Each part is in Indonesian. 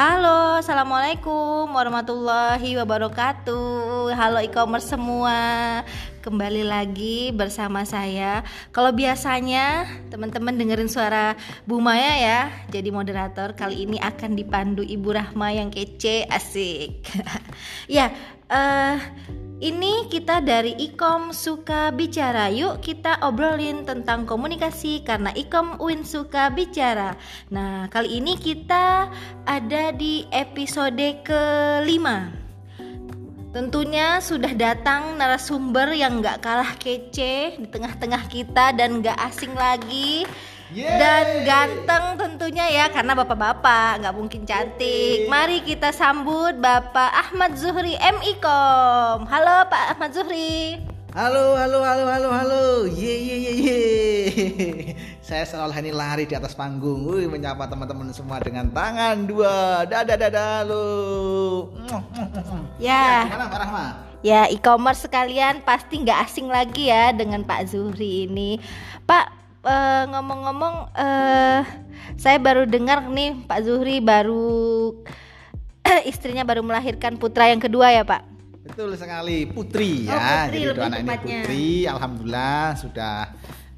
Halo, assalamualaikum warahmatullahi wabarakatuh. Halo e-commerce semua, kembali lagi bersama saya. Kalau biasanya teman-teman dengerin suara Bu Maya ya, jadi moderator kali ini akan dipandu Ibu Rahma yang kece, asik. ya, uh, ini kita dari Ikom Suka Bicara. Yuk kita obrolin tentang komunikasi karena Ikom Win suka bicara. Nah, kali ini kita ada di episode kelima. Tentunya sudah datang narasumber yang gak kalah kece di tengah-tengah kita dan gak asing lagi dan ganteng tentunya ya karena bapak-bapak nggak mungkin cantik. Mari kita sambut Bapak Ahmad Zuhri MIKOM. Halo Pak Ahmad Zuhri. Halo, halo, halo, halo, halo. Ye, ye, ye, ye. Saya seolah ini lari di atas panggung, Wih, menyapa teman-teman semua dengan tangan dua. Dadah, dadah, halo. Ya. ya gimana, Pak Rahma? Ya, e-commerce sekalian pasti nggak asing lagi ya dengan Pak Zuhri ini. Pak, ngomong ngomong-ngomong uh, saya baru dengar nih Pak Zuhri baru istrinya baru melahirkan putra yang kedua ya Pak. Betul sekali putri oh, ya. Putri, Jadi anak ini putri, alhamdulillah sudah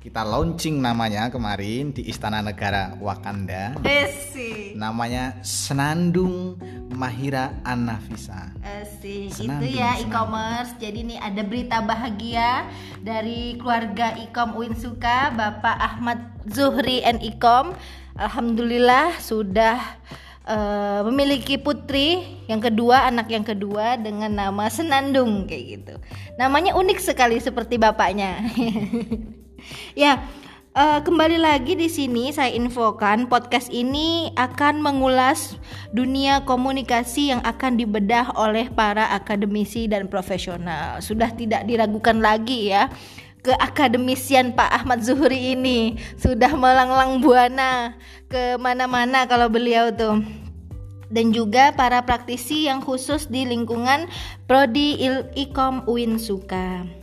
kita launching namanya kemarin di Istana Negara Wakanda. Esi. Namanya Senandung Mahira Anafisa. Esi. Itu ya e-commerce. Jadi ini ada berita bahagia dari keluarga Ikom Winsuka, Bapak Ahmad Zuhri and Ikom. Alhamdulillah sudah uh, memiliki putri yang kedua, anak yang kedua dengan nama Senandung kayak gitu. Namanya unik sekali seperti bapaknya. ya, uh, kembali lagi di sini saya infokan podcast ini akan mengulas dunia komunikasi yang akan dibedah oleh para akademisi dan profesional. Sudah tidak diragukan lagi ya keakademisian Pak Ahmad Zuhri ini sudah melanglang buana ke mana-mana kalau beliau tuh dan juga para praktisi yang khusus di lingkungan Prodi Ilkom UIN Suka.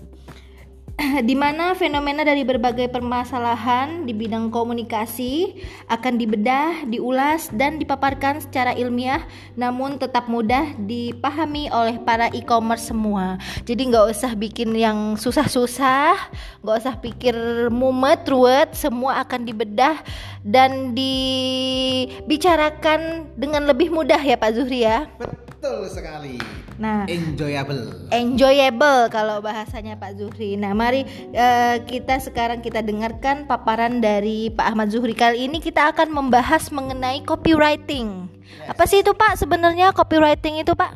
di mana fenomena dari berbagai permasalahan di bidang komunikasi akan dibedah, diulas, dan dipaparkan secara ilmiah, namun tetap mudah dipahami oleh para e-commerce semua. Jadi nggak usah bikin yang susah-susah, nggak usah pikir mumet, ruwet, semua akan dibedah dan dibicarakan dengan lebih mudah ya Pak Zuhri ya. Betul sekali. Nah, enjoyable. Enjoyable kalau bahasanya Pak Zuhri. Nah, mari uh, kita sekarang kita dengarkan paparan dari Pak Ahmad Zuhri. Kali ini kita akan membahas mengenai copywriting. Yes. Apa sih itu Pak sebenarnya copywriting itu Pak?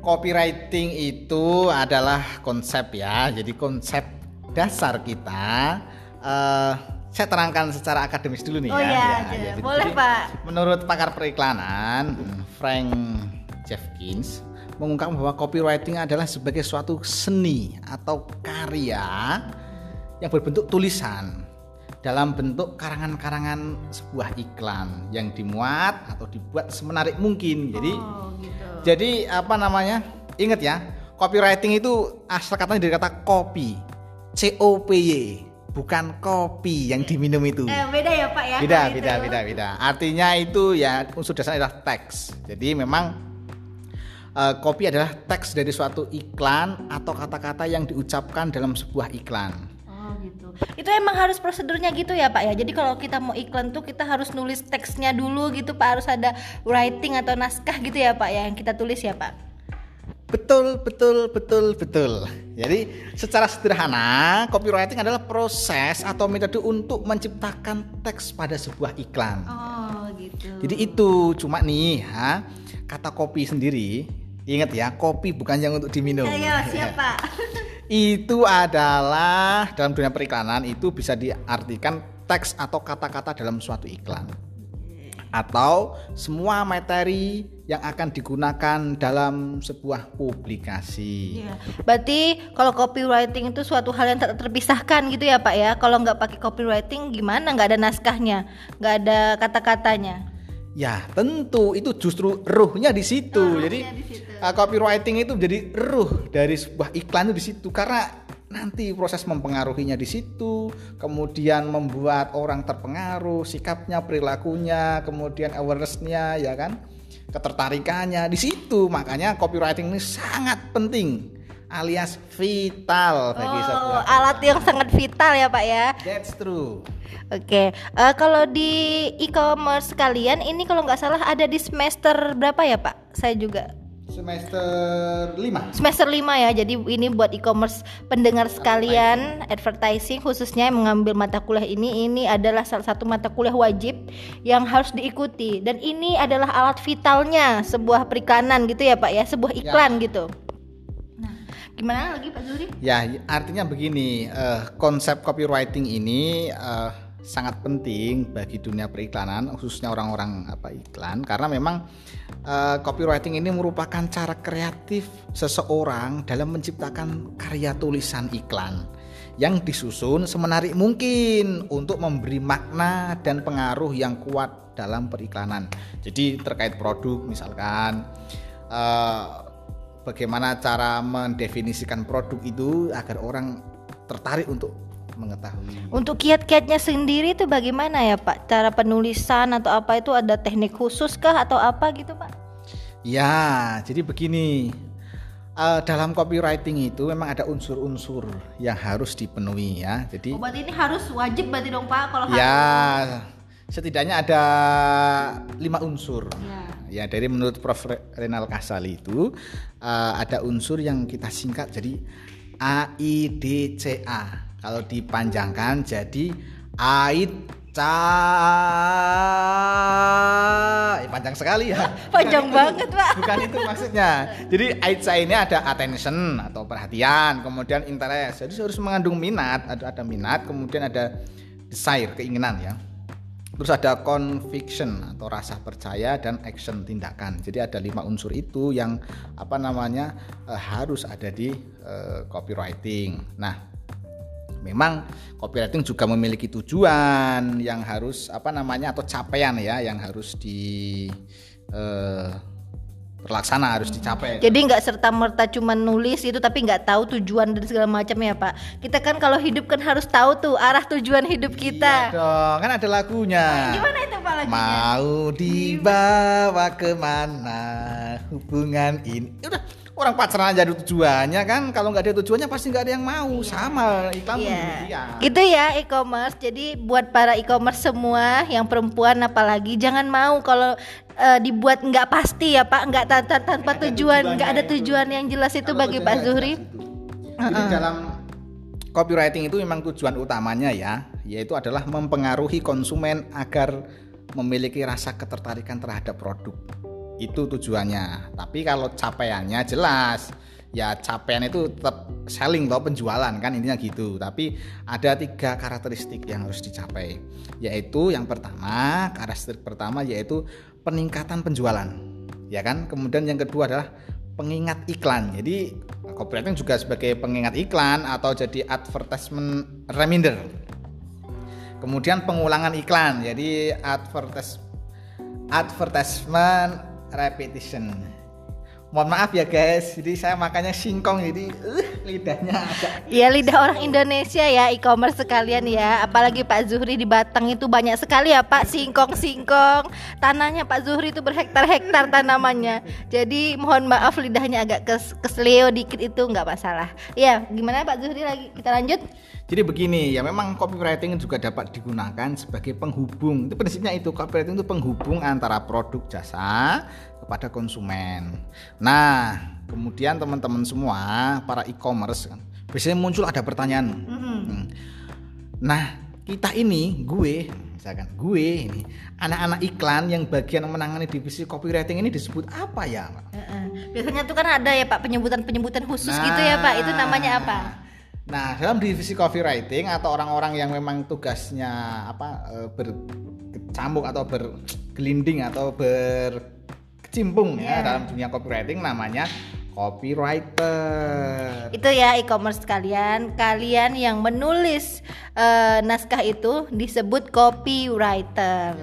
Copywriting itu adalah konsep ya. Jadi konsep dasar kita uh, saya terangkan secara akademis dulu nih oh ya. Iya, ya, ya. boleh Jadi, Pak. Menurut pakar periklanan Frank Jeffkins mengungkapkan bahwa copywriting adalah sebagai suatu seni atau karya yang berbentuk tulisan dalam bentuk karangan-karangan sebuah iklan yang dimuat atau dibuat semenarik mungkin. Jadi oh, gitu. jadi apa namanya? Ingat ya, copywriting itu asal katanya dari kata copy. C O P Y bukan kopi yang diminum itu. Eh, beda ya Pak ya. Beda, beda, beda, beda. Artinya itu ya unsur dasarnya adalah teks. Jadi memang uh, copy adalah teks dari suatu iklan atau kata-kata yang diucapkan dalam sebuah iklan. Oh gitu. Itu emang harus prosedurnya gitu ya Pak ya. Jadi kalau kita mau iklan tuh kita harus nulis teksnya dulu gitu Pak. Harus ada writing atau naskah gitu ya Pak ya yang kita tulis ya Pak. Betul, betul, betul, betul. Jadi secara sederhana, copywriting adalah proses atau metode untuk menciptakan teks pada sebuah iklan. Oh, gitu. Jadi itu cuma nih, ha, kata kopi sendiri Ingat ya, kopi bukan yang untuk diminum. Ayo, siapa? itu adalah dalam dunia periklanan itu bisa diartikan teks atau kata-kata dalam suatu iklan. Atau semua materi yang akan digunakan dalam sebuah publikasi. Ya. Berarti kalau copywriting itu suatu hal yang tak terpisahkan gitu ya Pak ya. Kalau nggak pakai copywriting gimana? Nggak ada naskahnya, nggak ada kata-katanya. Ya tentu itu justru ruhnya di situ. Oh, Jadi di situ. Uh, copywriting itu menjadi ruh dari sebuah iklan itu di situ karena nanti proses mempengaruhinya di situ, kemudian membuat orang terpengaruh, sikapnya, perilakunya, kemudian awarenessnya, ya kan. ketertarikannya di situ. Makanya copywriting ini sangat penting alias vital bagi oh, sebuah alat yang sangat vital ya Pak ya. That's true. Oke, okay. uh, eh, kalau di e-commerce kalian ini kalau nggak salah ada di semester berapa ya Pak? Saya juga semester 5 semester 5 ya jadi ini buat e-commerce pendengar sekalian advertising khususnya yang mengambil mata kuliah ini ini adalah salah satu mata kuliah wajib yang harus diikuti dan ini adalah alat vitalnya sebuah periklanan gitu ya Pak ya sebuah iklan ya. gitu gimana lagi Pak Zuri ya artinya begini uh, konsep copywriting ini uh, sangat penting bagi dunia periklanan khususnya orang-orang apa iklan karena memang uh, copywriting ini merupakan cara kreatif seseorang dalam menciptakan karya tulisan iklan yang disusun semenarik mungkin untuk memberi makna dan pengaruh yang kuat dalam periklanan. Jadi terkait produk misalkan bagaimana cara mendefinisikan produk itu agar orang tertarik untuk mengetahui. Untuk kiat-kiatnya sendiri itu bagaimana ya Pak? Cara penulisan atau apa itu ada teknik khusus kah atau apa gitu Pak? Ya, jadi begini. Uh, dalam copywriting itu memang ada unsur-unsur yang harus dipenuhi ya. Jadi oh, berarti ini harus wajib berarti dong Pak kalau Ya, harus... setidaknya ada lima unsur. Ya. ya dari menurut Prof. Renal Kasali itu uh, ada unsur yang kita singkat jadi A I D C A. Kalau dipanjangkan jadi ait ca eh, panjang sekali ya. Panjang bukan banget itu, pak. bukan itu maksudnya. Jadi aitca ini ada attention atau perhatian kemudian interest. Jadi harus mengandung minat ada ada minat kemudian ada desire keinginan ya terus ada conviction atau rasa percaya dan action tindakan. Jadi ada lima unsur itu yang apa namanya eh, harus ada di eh, copywriting. Nah memang copywriting juga memiliki tujuan yang harus apa namanya atau capaian ya yang harus di eh, terlaksana harus dicapai. Jadi nggak serta merta cuma nulis itu tapi nggak tahu tujuan dan segala macam ya pak. Kita kan kalau hidup kan harus tahu tuh arah tujuan hidup kita. Iya dong, kan ada lagunya. Nah, gimana itu pak lagunya? Mau dibawa ke mana hubungan ini? Udah orang pacaran aja ada tujuannya kan. Kalau nggak ada tujuannya pasti nggak ada yang mau. Iya. sama iklan iya. gitu ya e-commerce. Jadi buat para e-commerce semua yang perempuan apalagi jangan mau kalau uh, dibuat nggak pasti ya pak. Nggak tanpa, tanpa tujuan. nggak ada tujuan yang jelas itu kalau bagi Pak Zuhri. uh -uh. dalam copywriting itu memang tujuan utamanya ya yaitu adalah mempengaruhi konsumen agar memiliki rasa ketertarikan terhadap produk itu tujuannya. Tapi kalau capaiannya jelas ya capaian itu tetap selling atau penjualan kan intinya gitu. Tapi ada tiga karakteristik yang harus dicapai. Yaitu yang pertama karakteristik pertama yaitu peningkatan penjualan. Ya kan? Kemudian yang kedua adalah pengingat iklan. Jadi copywriting juga sebagai pengingat iklan atau jadi advertisement reminder. Kemudian pengulangan iklan. Jadi advertis advertisement repetition. Mohon maaf ya guys. Jadi saya makannya singkong jadi uh, lidahnya agak Iya lidah orang Indonesia ya e-commerce sekalian ya. Apalagi Pak Zuhri di Batang itu banyak sekali ya Pak. Singkong singkong tanahnya Pak Zuhri itu berhektar-hektar tanamannya. Jadi mohon maaf lidahnya agak kes kesleo dikit itu nggak masalah. Ya gimana Pak Zuhri lagi? Kita lanjut jadi begini ya memang copywriting juga dapat digunakan sebagai penghubung itu prinsipnya itu copywriting itu penghubung antara produk jasa kepada konsumen. Nah, kemudian teman-teman semua para e-commerce kan biasanya muncul ada pertanyaan. Mm-hmm. Nah, kita ini gue misalkan gue ini anak-anak iklan yang bagian menangani divisi copywriting ini disebut apa ya? Biasanya tuh kan ada ya Pak penyebutan-penyebutan khusus nah, gitu ya Pak. Itu namanya apa? Nah, dalam divisi copywriting atau orang-orang yang memang tugasnya apa e, berkecambuk atau bergelinding atau ber kecimpung yeah. ya dalam dunia copywriting namanya copywriter. Itu ya e-commerce kalian, kalian yang menulis uh, naskah itu disebut copywriter.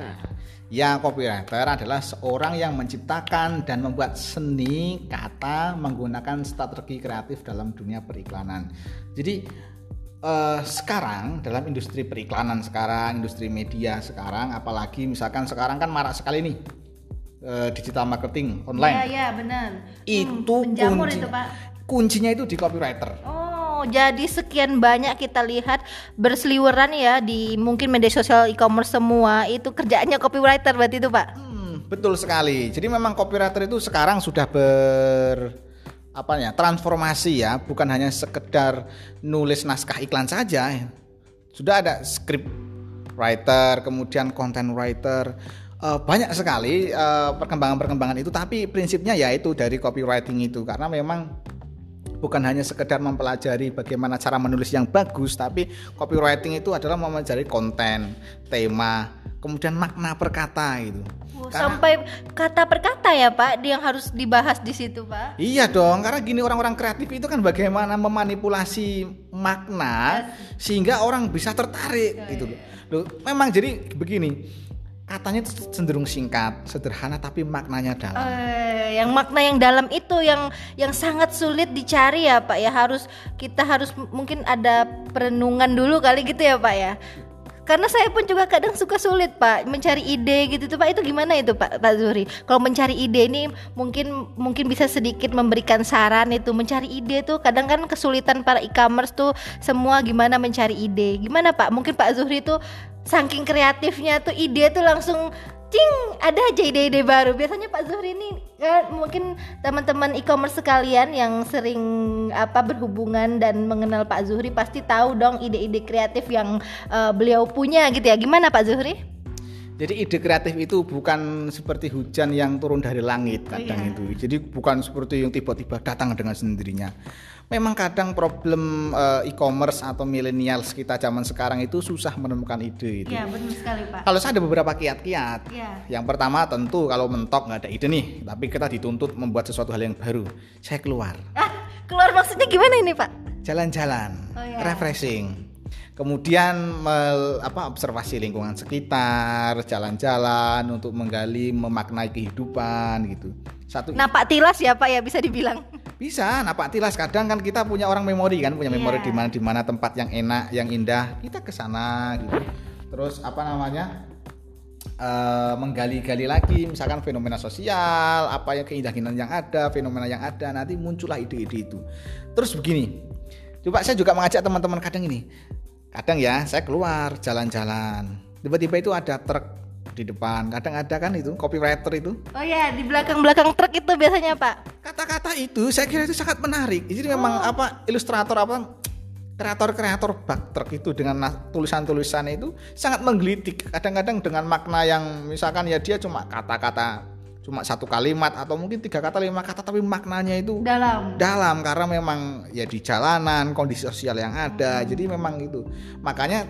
Ya, copywriter adalah seorang yang menciptakan dan membuat seni kata menggunakan strategi kreatif dalam dunia periklanan. Jadi uh, sekarang dalam industri periklanan sekarang, industri media sekarang, apalagi misalkan sekarang kan marak sekali nih uh, digital marketing online. Iya, iya, benar. Itu hmm, kunci, itu, Pak. Kuncinya itu di copywriter. Oh, jadi sekian banyak kita lihat berseliweran ya di mungkin media sosial e-commerce semua. Itu kerjaannya copywriter berarti itu, Pak. Hmm, betul sekali. Jadi memang copywriter itu sekarang sudah ber apa ya transformasi ya. Bukan hanya sekedar nulis naskah iklan saja. Sudah ada script writer kemudian content writer. Uh, banyak sekali perkembangan perkembangan-perkembangan itu. Tapi prinsipnya yaitu dari copywriting itu. Karena memang bukan hanya sekedar mempelajari bagaimana cara menulis yang bagus tapi copywriting itu adalah mempelajari konten tema kemudian makna perkata itu Oh, sampai kata per kata ya Pak yang harus dibahas di situ Pak. Iya dong, karena gini orang-orang kreatif itu kan bagaimana memanipulasi makna yes. sehingga orang bisa tertarik oh, gitu loh. Loh, memang jadi begini. Katanya cenderung singkat, sederhana tapi maknanya dalam. Uh, yang makna yang dalam itu yang yang sangat sulit dicari ya Pak ya harus kita harus mungkin ada perenungan dulu kali gitu ya Pak ya karena saya pun juga kadang suka sulit pak mencari ide gitu tuh pak. Itu gimana itu pak pak Zuri? Kalau mencari ide ini mungkin mungkin bisa sedikit memberikan saran itu. Mencari ide tuh kadang kan kesulitan para e-commerce tuh semua gimana mencari ide. Gimana pak? Mungkin pak Zuhri tuh saking kreatifnya tuh ide tuh langsung cing ada aja ide-ide baru biasanya Pak Zuhri ini ya, mungkin teman-teman e-commerce sekalian yang sering apa berhubungan dan mengenal Pak Zuhri pasti tahu dong ide-ide kreatif yang uh, beliau punya gitu ya gimana Pak Zuhri? Jadi ide kreatif itu bukan seperti hujan yang turun dari langit kadang iya. itu. Jadi bukan seperti yang tiba-tiba datang dengan sendirinya memang kadang problem uh, e-commerce atau millennials kita zaman sekarang itu susah menemukan ide itu. Iya benar sekali pak. Kalau saya ada beberapa kiat-kiat. Ya. Yang pertama tentu kalau mentok nggak ada ide nih, tapi kita dituntut membuat sesuatu hal yang baru. Saya keluar. Ah, keluar maksudnya gimana ini pak? Jalan-jalan, oh, ya. refreshing. Kemudian mel, apa observasi lingkungan sekitar, jalan-jalan untuk menggali, memaknai kehidupan gitu. Satu. Napak tilas ya Pak ya bisa dibilang. Bisa, napak tilas. Kadang kan kita punya orang memori kan, punya memori yeah. di mana di mana tempat yang enak, yang indah, kita ke sana gitu. Terus apa namanya? Uh, menggali-gali lagi misalkan fenomena sosial, apa yang keindahan yang ada, fenomena yang ada, nanti muncullah ide-ide itu. Terus begini. Coba saya juga mengajak teman-teman kadang ini. Kadang ya, saya keluar jalan-jalan. Tiba-tiba itu ada truk di depan. Kadang ada kan itu copywriter itu. Oh ya di belakang belakang truk itu biasanya pak? Kata-kata itu saya kira itu sangat menarik. Jadi memang oh. apa ilustrator apa kreator-kreator bak truk itu dengan tulisan-tulisan itu sangat menggelitik. Kadang-kadang dengan makna yang misalkan ya dia cuma kata-kata cuma satu kalimat atau mungkin tiga kata lima kata tapi maknanya itu dalam. dalam karena memang ya di jalanan kondisi sosial yang ada. Hmm. jadi memang itu. Makanya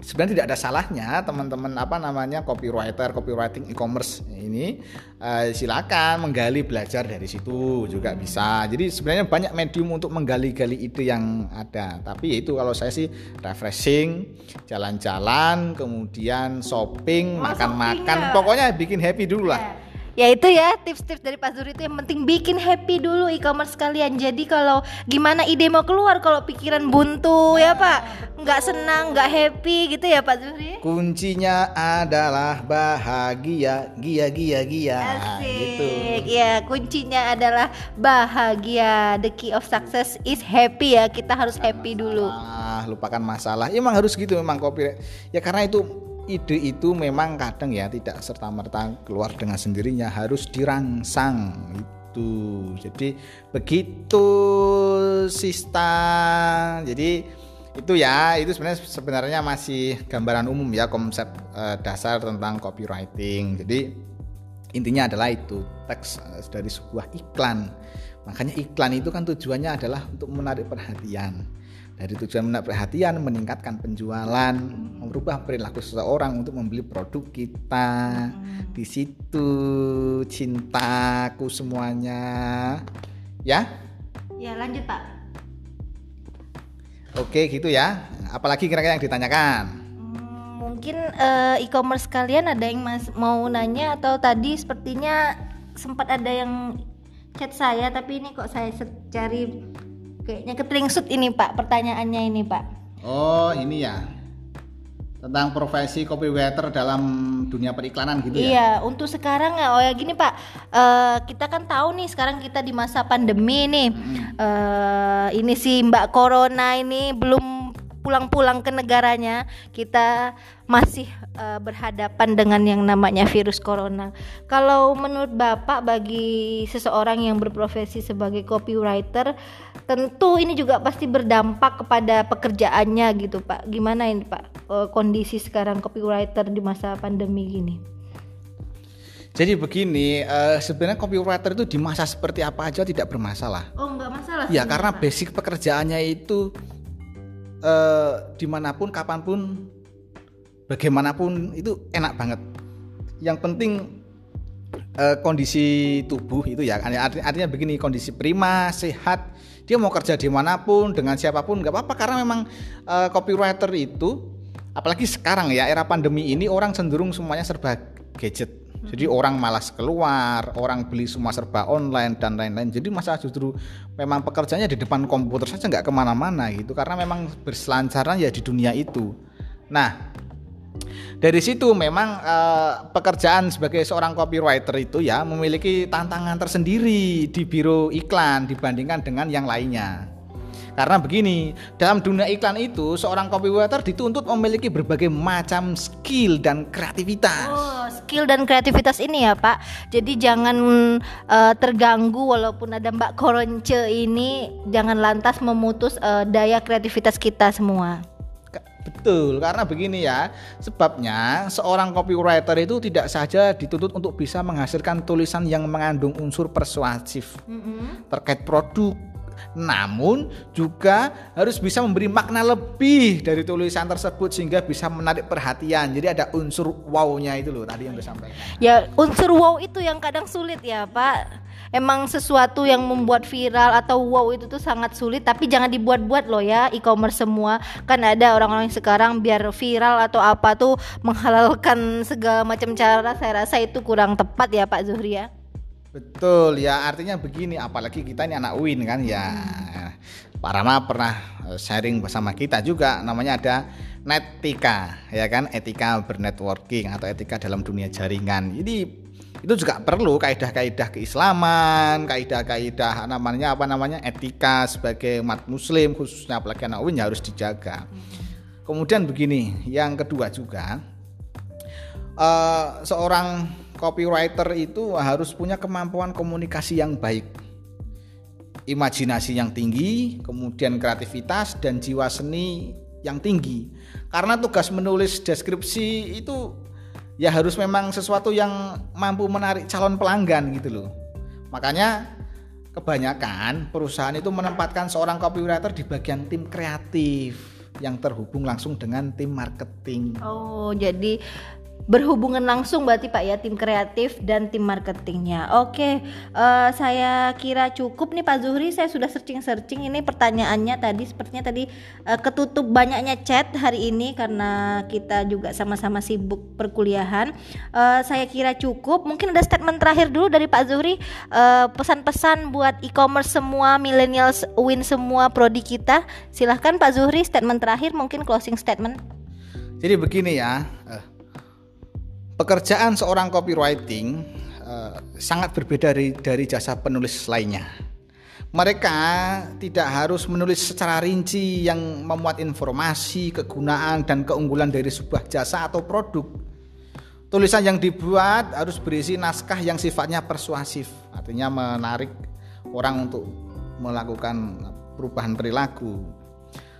sebenarnya tidak ada salahnya teman-teman apa namanya copywriter copywriting e-commerce ini uh, silakan menggali belajar dari situ juga bisa. Jadi sebenarnya banyak medium untuk menggali-gali ide yang ada. Tapi itu kalau saya sih refreshing jalan-jalan kemudian shopping makan-makan pokoknya bikin happy dulu lah. Yeah ya itu ya tips-tips dari Pak Zuri itu yang penting bikin happy dulu e-commerce kalian. Jadi kalau gimana ide mau keluar kalau pikiran buntu ya Pak. nggak senang nggak happy gitu ya Pak Zuri? Kuncinya adalah bahagia. Gia gia gia. Asik. gitu. Ya kuncinya adalah bahagia. The key of success is happy ya. Kita harus happy dulu. Ah lupakan masalah. Emang harus gitu memang kopi. Ya karena itu ide itu memang kadang ya tidak serta merta keluar dengan sendirinya harus dirangsang itu jadi begitu sista jadi itu ya itu sebenarnya sebenarnya masih gambaran umum ya konsep uh, dasar tentang copywriting. Jadi intinya adalah itu teks uh, dari sebuah iklan. Makanya iklan itu kan tujuannya adalah untuk menarik perhatian dari tujuan menarik perhatian, meningkatkan penjualan, merubah perilaku seseorang untuk membeli produk kita. Di situ cintaku semuanya. Ya? Ya, lanjut, Pak. Oke, gitu ya. Apalagi kira-kira yang ditanyakan? Hmm, mungkin uh, e-commerce kalian ada yang mas mau nanya atau tadi sepertinya sempat ada yang chat saya tapi ini kok saya cari Kayaknya ketelingsut ini Pak pertanyaannya ini Pak. Oh ini ya. tentang profesi copywriter dalam dunia periklanan gitu ya? Iya, untuk sekarang ya, oh ya gini Pak, uh, kita kan tahu nih sekarang kita di masa pandemi nih, hmm. uh, ini si Mbak Corona ini belum pulang-pulang ke negaranya kita masih uh, berhadapan dengan yang namanya virus corona. Kalau menurut Bapak bagi seseorang yang berprofesi sebagai copywriter tentu ini juga pasti berdampak kepada pekerjaannya gitu Pak. Gimana ini Pak uh, kondisi sekarang copywriter di masa pandemi gini? Jadi begini, uh, sebenarnya copywriter itu di masa seperti apa aja tidak bermasalah. Oh, enggak masalah. Ya, karena Pak. basic pekerjaannya itu eh, di mana pun kapan pun bagaimanapun itu enak banget yang penting eh, kondisi tubuh itu ya. Artinya, artinya begini kondisi prima sehat. Dia mau kerja di mana pun dengan siapa pun nggak apa-apa. Karena memang eh, copywriter itu apalagi sekarang ya era pandemi ini orang cenderung semuanya serba gadget. Jadi orang malas keluar, orang beli semua serba online dan lain-lain. Jadi masa justru memang pekerjaannya di depan komputer saja nggak ke mana-mana gitu, karena memang berselancaran ya di dunia itu. Nah, dari situ memang eh, pekerjaan sebagai seorang copywriter itu ya memiliki tantangan tersendiri di biro iklan dibandingkan dengan yang lainnya. Karena begini, dalam dunia iklan itu seorang copywriter dituntut memiliki berbagai macam skill dan kreativitas. Oh, skill dan kreativitas ini ya, Pak. Jadi jangan uh, terganggu walaupun ada Mbak Koronce ini jangan lantas memutus uh, daya kreativitas kita semua. Betul, karena begini ya, sebabnya seorang copywriter itu tidak saja dituntut untuk bisa menghasilkan tulisan yang mengandung unsur persuasif mm -hmm. terkait produk, namun juga harus bisa memberi makna lebih dari tulisan tersebut sehingga bisa menarik perhatian. Jadi ada unsur wow-nya itu loh tadi yang disampaikan. Ya, unsur wow itu yang kadang sulit ya, Pak. Emang sesuatu yang membuat viral atau wow itu tuh sangat sulit tapi jangan dibuat-buat loh ya e-commerce semua. Kan ada orang-orang yang sekarang biar viral atau apa tuh menghalalkan segala macam cara saya rasa itu kurang tepat ya Pak Zuhri ya. Betul ya artinya begini apalagi kita ini anak Win kan ya. Pak Rama pernah eh, sharing bersama kita juga namanya ada netika ya kan? Etika bernetworking atau etika dalam dunia jaringan. Jadi itu juga perlu kaidah-kaidah keislaman kaidah-kaidah namanya apa namanya etika sebagai umat muslim khususnya apalagi anak ya harus dijaga. Kemudian begini yang kedua juga uh, seorang copywriter itu harus punya kemampuan komunikasi yang baik. Imajinasi yang tinggi kemudian kreativitas dan jiwa seni yang tinggi. Karena tugas menulis deskripsi itu ya harus memang sesuatu yang mampu menarik calon pelanggan gitu loh makanya kebanyakan perusahaan itu menempatkan seorang copywriter di bagian tim kreatif yang terhubung langsung dengan tim marketing. Oh, jadi berhubungan langsung berarti Pak ya tim kreatif dan tim marketingnya. Oke, uh, saya kira cukup nih Pak Zuhri. Saya sudah searching-searching ini pertanyaannya tadi sepertinya tadi uh, ketutup banyaknya chat hari ini karena kita juga sama-sama sibuk perkuliahan. Uh, saya kira cukup. Mungkin ada statement terakhir dulu dari Pak Zuhri. Pesan-pesan uh, buat e-commerce semua, millennials win semua prodi kita. Silahkan Pak Zuhri statement terakhir mungkin closing statement. Jadi begini ya. Pekerjaan seorang copywriting uh, sangat berbeda dari, dari jasa penulis lainnya. Mereka tidak harus menulis secara rinci yang memuat informasi, kegunaan, dan keunggulan dari sebuah jasa atau produk. Tulisan yang dibuat harus berisi naskah yang sifatnya persuasif, artinya menarik orang untuk melakukan perubahan perilaku.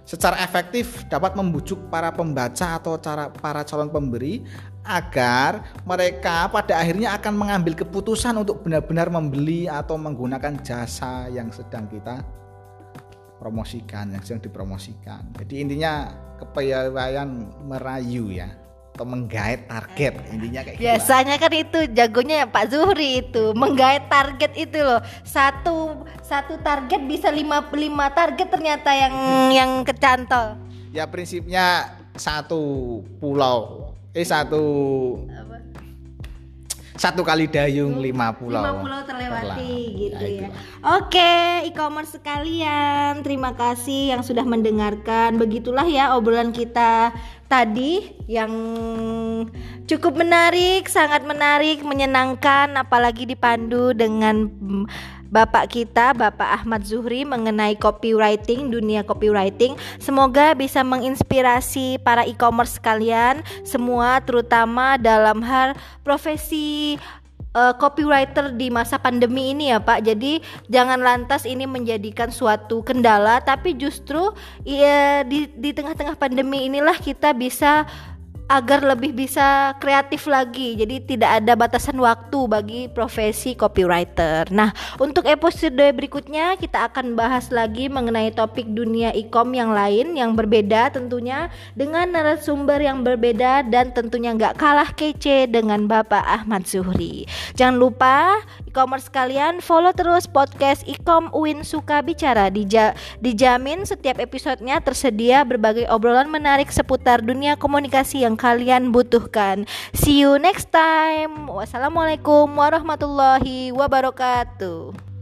Secara efektif dapat membujuk para pembaca atau cara para calon pemberi agar mereka pada akhirnya akan mengambil keputusan untuk benar-benar membeli atau menggunakan jasa yang sedang kita promosikan, yang sedang dipromosikan. Jadi intinya kepiawaian merayu ya menggait target. Intinya kayak gitu biasanya kan itu jagonya Pak Zuhri itu menggait target itu loh. Satu satu target bisa lima lima target ternyata yang yang kecantol. Ya prinsipnya satu pulau. Eh satu Apa? satu kali dayung lima pulau lima pulau. terlewati gitu ya, ya. oke e-commerce sekalian. Terima kasih yang sudah mendengarkan. Begitulah ya obrolan kita tadi yang cukup menarik, sangat menarik, menyenangkan apalagi dipandu dengan Bapak kita, Bapak Ahmad Zuhri mengenai copywriting, dunia copywriting. Semoga bisa menginspirasi para e-commerce sekalian semua terutama dalam hal profesi uh, copywriter di masa pandemi ini ya Pak. Jadi jangan lantas ini menjadikan suatu kendala tapi justru ya, di di tengah-tengah pandemi inilah kita bisa agar lebih bisa kreatif lagi. Jadi tidak ada batasan waktu bagi profesi copywriter. Nah, untuk episode berikutnya kita akan bahas lagi mengenai topik dunia e-com yang lain yang berbeda tentunya dengan narasumber yang berbeda dan tentunya nggak kalah kece dengan Bapak Ahmad Zuhri. Jangan lupa e-commerce kalian follow terus podcast e-com Uin Suka Bicara Dija dijamin setiap episodenya tersedia berbagai obrolan menarik seputar dunia komunikasi yang kalian butuhkan. See you next time. Wassalamualaikum warahmatullahi wabarakatuh.